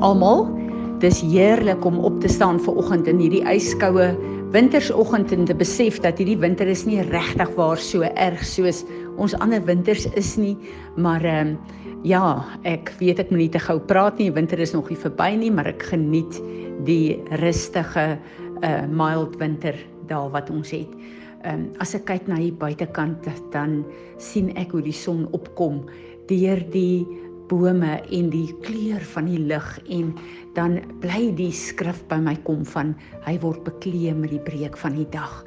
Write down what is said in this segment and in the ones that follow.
Almal. Dis heerlik om op te staan ver oggend in hierdie yskoue wintersoggend en te besef dat hierdie winter is nie regtig waar so erg soos ons ander winters is nie, maar ehm um, ja, ek weet ek moet nie te gou praat nie. Winter is nog nie verby nie, maar ek geniet die rustige uh mild winter daar wat ons het. Ehm um, as ek kyk na hier buitekant dan sien ek hoe die son opkom deur die bome en die kleur van die lig en dan bly die skrif by my kom van hy word bekleë met die breek van die dag.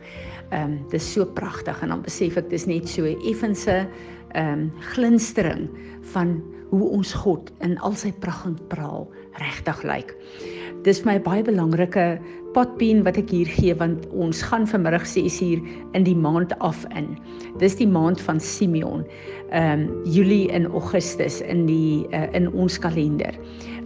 Ehm um, dis so pragtig en dan besef ek dis net so effense ehm um, glinstering van hoe ons God in al sy pragt en praal regtig lyk. Dis my baie belangrike padpien wat ek hier gee want ons gaan vanmiddag 6uur in die maand af in. Dis die maand van Simeon. Ehm um, Julie en Augustus in die uh, in ons kalender.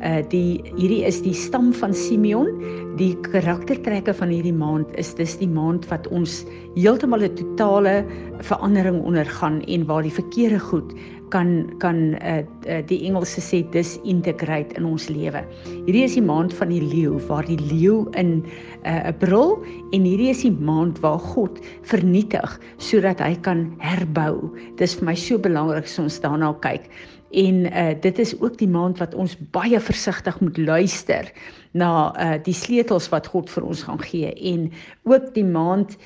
Uh die hierdie is die stam van Simeon. Die karaktertrekke van hierdie maand is dis die maand wat ons heeltemal 'n totale verandering ondergaan en waar die verkeerde goed kan kan uh, uh, die Engelse sê disintegrate in ons lewe. Hierdie is die maand van die leeu waar die leeu in uh, 'n uh, brul en hierdie is die maand waar God vernietig sodat hy kan herbou. Dis vir my so belangrik as ons daarna kyk. En uh, dit is ook die maand wat ons baie versigtig moet luister na uh, die sleutels wat God vir ons gaan gee en ook die maand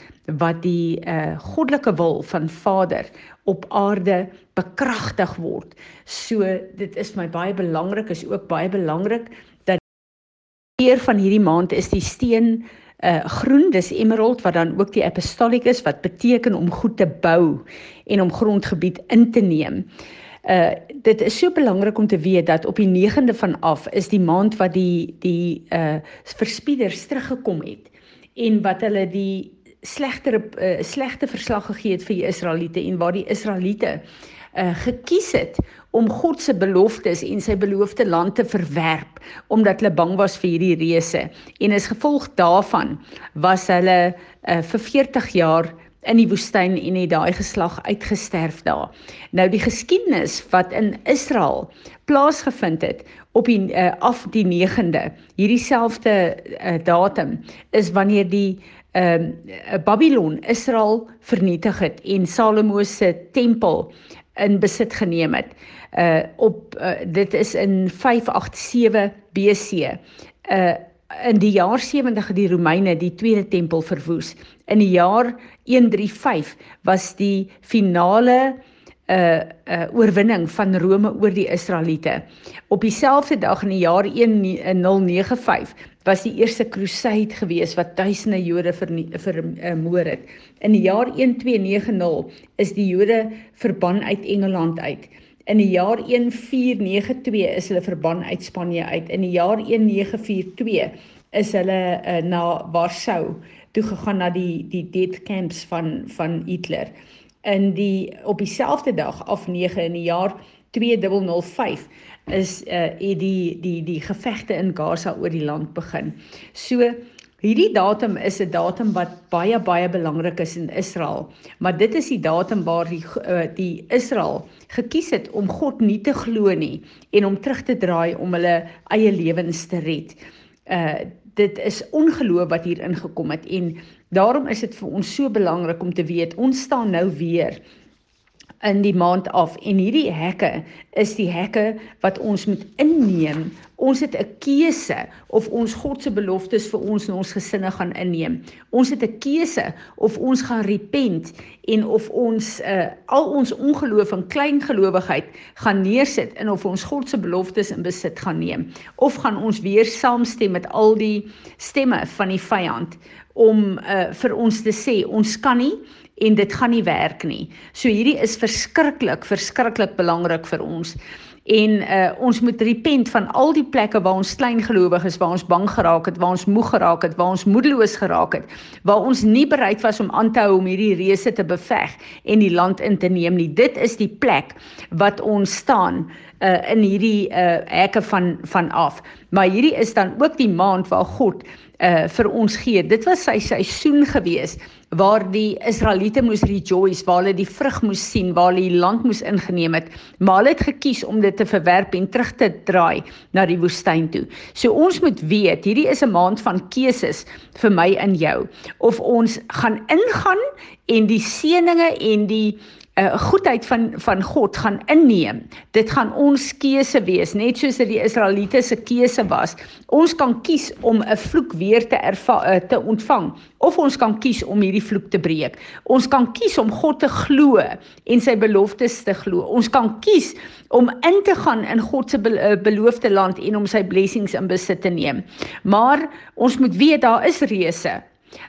wat die uh, goddelike wil van Vader op aarde bekragtig word. So dit is my baie belangrik is ook baie belangrik dat eer van hierdie maand is die steen uh groen dis emerald wat dan ook die apostolic is wat beteken om goed te bou en om grondgebied in te neem. Uh dit is so belangrik om te weet dat op die 9de van af is die maand wat die die uh verspieders teruggekom het en wat hulle die slegter uh, slegte verslag gegee het vir die Israeliete en waar die Israeliete uh, gekies het om God se beloftes en sy beloofde land te verwerp omdat hulle bang was vir hierdie reëse. En as gevolg daarvan was hulle uh, vir 40 jaar in die woestyn en het daai geslag uitgesterf daar. Nou die geskiedenis wat in Israel plaasgevind het op die uh, af die 9de, hierdie selfde uh, datum is wanneer die ehm uh, Babylon Israel vernietig het en Salomo se tempel in besit geneem het. Uh op uh, dit is in 587 BC. Uh in die jaar 70 het die Romeine die tweede tempel verwoes. In die jaar 135 was die finale uh uh oorwinning van Rome oor die Israeliete. Op dieselfde dag in die jaar 1095 was die eerste crusade gewees wat duisende Jode vermoor het. In die jaar 1290 is die Jode verban uit Engeland uit. In die jaar 1492 is hulle verban uit Spanje uit. In die jaar 1942 is hulle uh, na Warschau toe gegaan na die die death camps van van Hitler. In die op dieselfde dag af 9 in die jaar 2005 is uh die die die gevegte in Gaza oor die land begin. So hierdie datum is 'n datum wat baie baie belangrik is in Israel, maar dit is die datum waar die uh, die Israel gekies het om God nie te glo nie en om terug te draai om hulle eie lewens te red. Uh dit is ongeloof wat hier ingekom het en daarom is dit vir ons so belangrik om te weet ons staan nou weer in die maand af en hierdie hekke is die hekke wat ons moet inneem. Ons het 'n keuse of ons God se beloftes vir ons en ons gesinne gaan inneem. Ons het 'n keuse of ons gaan repent en of ons uh, al ons ongeloof en kleingelowigheid gaan neersit en of ons God se beloftes in besit gaan neem of gaan ons weer saamstem met al die stemme van die vyand om uh, vir ons te sê ons kan nie en dit gaan nie werk nie. So hierdie is verskriklik, verskriklik belangrik vir ons. En uh ons moet repent van al die plekke waar ons klein gelowig is, waar ons bang geraak het, waar ons moeg geraak het, waar ons moedeloos geraak het, waar ons nie bereid was om aan te hou om hierdie reëse te beveg en die land in te neem nie. Dit is die plek wat ons staan uh, in hierdie uh, hekke van van af. Maar hierdie is dan ook die maand waar God uh vir ons gee. Dit was sy seisoen gewees waar die Israeliete moes rejoice, waar hulle die vrug moes sien, waar hulle die land moes ingeneem het, maar hulle het gekies om dit te verwerp en terug te draai na die woestyn toe. So ons moet weet, hierdie is 'n maand van keuses vir my en jou. Of ons gaan ingaan en die seëninge en die 'n uh, goedheid van van God gaan inneem. Dit gaan ons keuse wees, net soos dit die Israeliete se keuse was. Ons kan kies om 'n vloek weer te ervaar uh, te ontvang of ons kan kies om hierdie vloek te breek. Ons kan kies om God te glo en sy beloftes te glo. Ons kan kies om in te gaan in God se be uh, beloofde land en om sy blessings in besit te neem. Maar ons moet weet daar is reëse.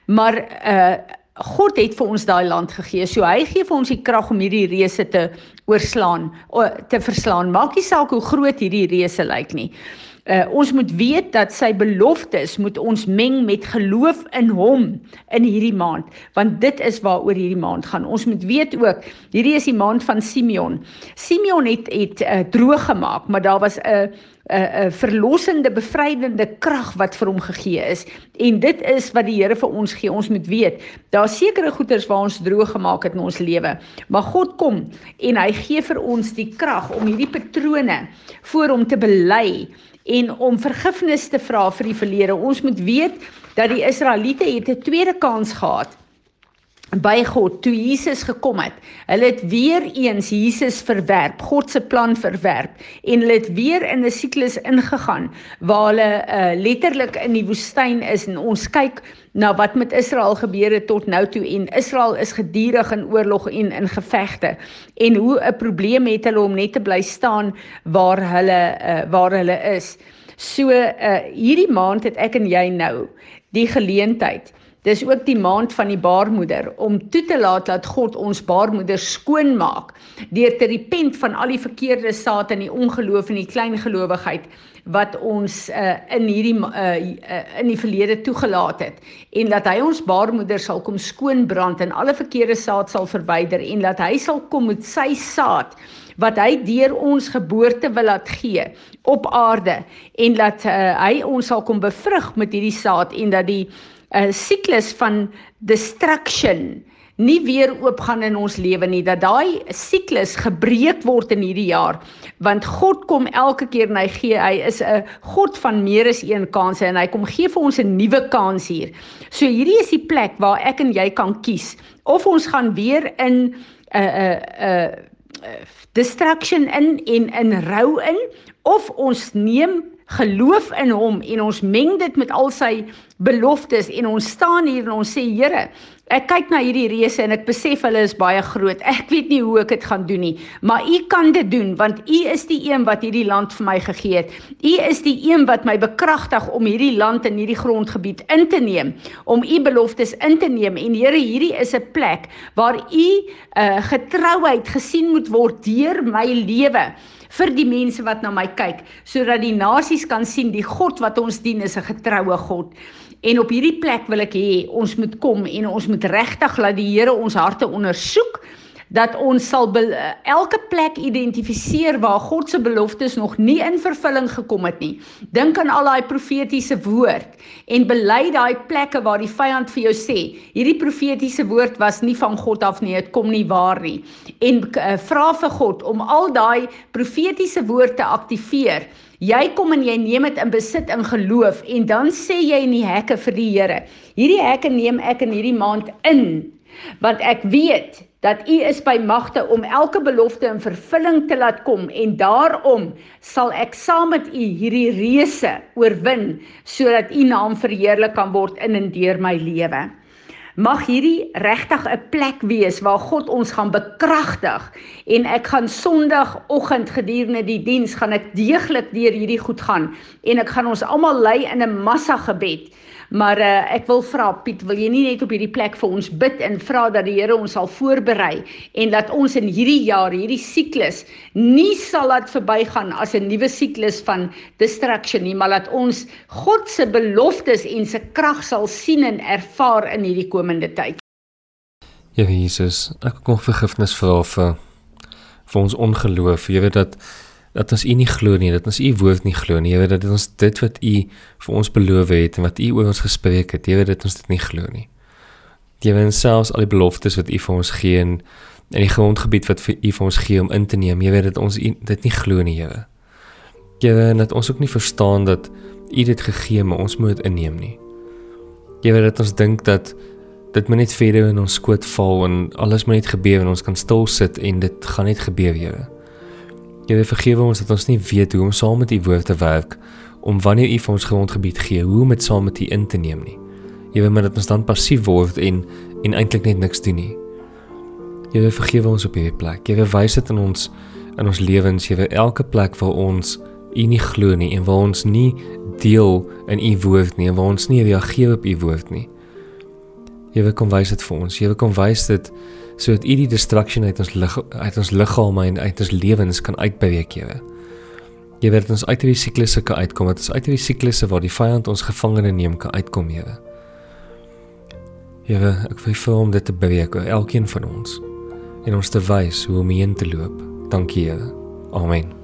Maar uh God het vir ons daai land gegee. So hy gee vir ons die krag om hierdie reëse te oorslaan, te verslaan. Maak nie saak hoe groot hierdie reëse lyk nie. Uh, ons moet weet dat sy beloftes moet ons meng met geloof in hom in hierdie maand want dit is waaroor hierdie maand gaan. Ons moet weet ook hierdie is die maand van Simeon. Simeon het het uh, droog gemaak, maar daar was 'n uh, 'n 'n verlossende, bevrydende krag wat vir hom gegee is. En dit is wat die Here vir ons gee. Ons moet weet, daar's sekere goeders waar ons droog gemaak het in ons lewe, maar God kom en hy gee vir ons die krag om hierdie patrone voor hom te bely en om vergifnis te vra vir die verlede. Ons moet weet dat die Israeliete het 'n tweede kans gehad by God toe Jesus gekom het. Hulle het weer eens Jesus verwerp, God se plan verwerp en hulle het weer in 'n siklus ingegaan waar hulle uh, letterlik in die woestyn is en ons kyk na wat met Israel gebeur het tot nou toe en Israel is gedurig in oorlog en in gevegte en hoe 'n probleem het hulle om net te bly staan waar hulle uh, waar hulle is. So uh, hierdie maand het ek en jy nou die geleentheid Dis ook die maand van die baarmoeder om toe te laat dat God ons baarmoeder skoon maak deur te repent van al die verkeerde saad en die ongeloof en die kleingelowigheid wat ons uh, in hierdie uh, in die verlede toegelaat het. En dat hy ons baarmoeder sal kom skoonbrand en alle verkeerde saad sal verwyder en dat hy sal kom met sy saad wat hy deur ons geboorte wil laat gee op aarde en dat uh, hy ons sal kom bevrug met hierdie saad en dat die 'n siklus van destruction nie weer oopgaan in ons lewe nie dat daai siklus gebreek word in hierdie jaar want God kom elke keer en hy gee hy is 'n God van meer as een kans en hy kom gee vir ons 'n nuwe kans hier. So hierdie is die plek waar ek en jy kan kies of ons gaan weer in 'n uh, 'n uh, 'n uh, destruction in en in rou in of ons neem geloof in hom en ons meng dit met al sy beloftes en ons staan hier en ons sê Here, ek kyk na hierdie reëse en ek besef hulle is baie groot. Ek weet nie hoe ek dit gaan doen nie, maar U kan dit doen want U is die een wat hierdie land vir my gegee het. U is die een wat my bekragtig om hierdie land en hierdie grondgebied in te neem, om U beloftes in te neem en Here, hierdie is 'n plek waar U uh, getrouheid gesien moet word deur my lewe vir die mense wat na my kyk sodat die nasies kan sien die God wat ons dien is 'n getroue God. En op hierdie plek wil ek hê ons moet kom en ons moet regtig laat die Here ons harte ondersoek dat ons sal elke plek identifiseer waar God se beloftes nog nie in vervulling gekom het nie. Dink aan al daai profetiese woord en bely daai plekke waar die vyand vir jou sê, hierdie profetiese woord was nie van God af nie, dit kom nie waar nie. En uh, vra vir God om al daai profetiese woord te aktiveer. Jy kom en jy neem dit in besit in geloof en dan sê jy in die hekke vir die Here. Hierdie hekke neem ek in hierdie maand in want ek weet dat U is by magte om elke belofte in vervulling te laat kom en daarom sal ek saam met U hierdie reëse oorwin sodat U naam verheerlik kan word in en deur my lewe. Mag hierdie regtig 'n plek wees waar God ons gaan bekragtig en ek gaan Sondagoggend gedurende die diens gaan ek deeglik deur hierdie goed gaan en ek gaan ons almal lei in 'n massa gebed Maar uh, ek wil vra Piet, wil jy nie net op hierdie plek vir ons bid en vra dat die Here ons sal voorberei en dat ons in hierdie jaar, hierdie siklus nie sal laat verbygaan as 'n nuwe siklus van destruction nie, maar dat ons God se beloftes en se krag sal sien en ervaar in hierdie komende tyd. Ja Jesus, ek kom vergifnis vra vir vir ons ongeloof. Jy weet dat dat ons U nie glo nie, dat ons U woord nie glo nie. Here, dat ons dit wat U vir ons beloof het en wat U oor ons gespreek het, Here, dat ons dit nie glo nie. Here, en selfs al die beloftes wat U vir ons gee en in die grondgebied wat vir U vir ons gee om in te neem, Here, dat ons U dit nie glo nie, Here. Here, en dat ons ook nie verstaan dat U dit gegee, maar ons moet dit inneem nie. Here, dat ons dink dat dit moet net verder in ons skoot val en alles moet net gebeur en ons kan stil sit en dit gaan net gebeur, Here. Here, vergewe ons dat ons nie weet hoe om saam met U woord te werk om wanneer U vir ons grondgebied gee, hoe om dit saam met U in te neem nie. Here, maar dat ons dan passief word en en eintlik net niks doen nie. Here, vergewe ons op hierdie plek. Here, wys dit in ons in ons lewens, Here, elke plek waar ons U nie glo nie en waar ons nie deel in U woord nie en waar ons nie reageer op U woord nie. Here, kom wys dit vir ons. Here, kom wys dit sodat U die distraction uit ons lig uit ons liggame en uit ons lewens kan uitbreek, Here. Jy weet ons uit hierdie siklusse kan uitkom, dat ons uit hierdie siklusse waar die vyand ons gevangene neem kan uitkom, Here. Here, ek wil vir hom dit te breek elkeen van ons en ons te wys hoe om heen te loop. Dankie, Here. Amen.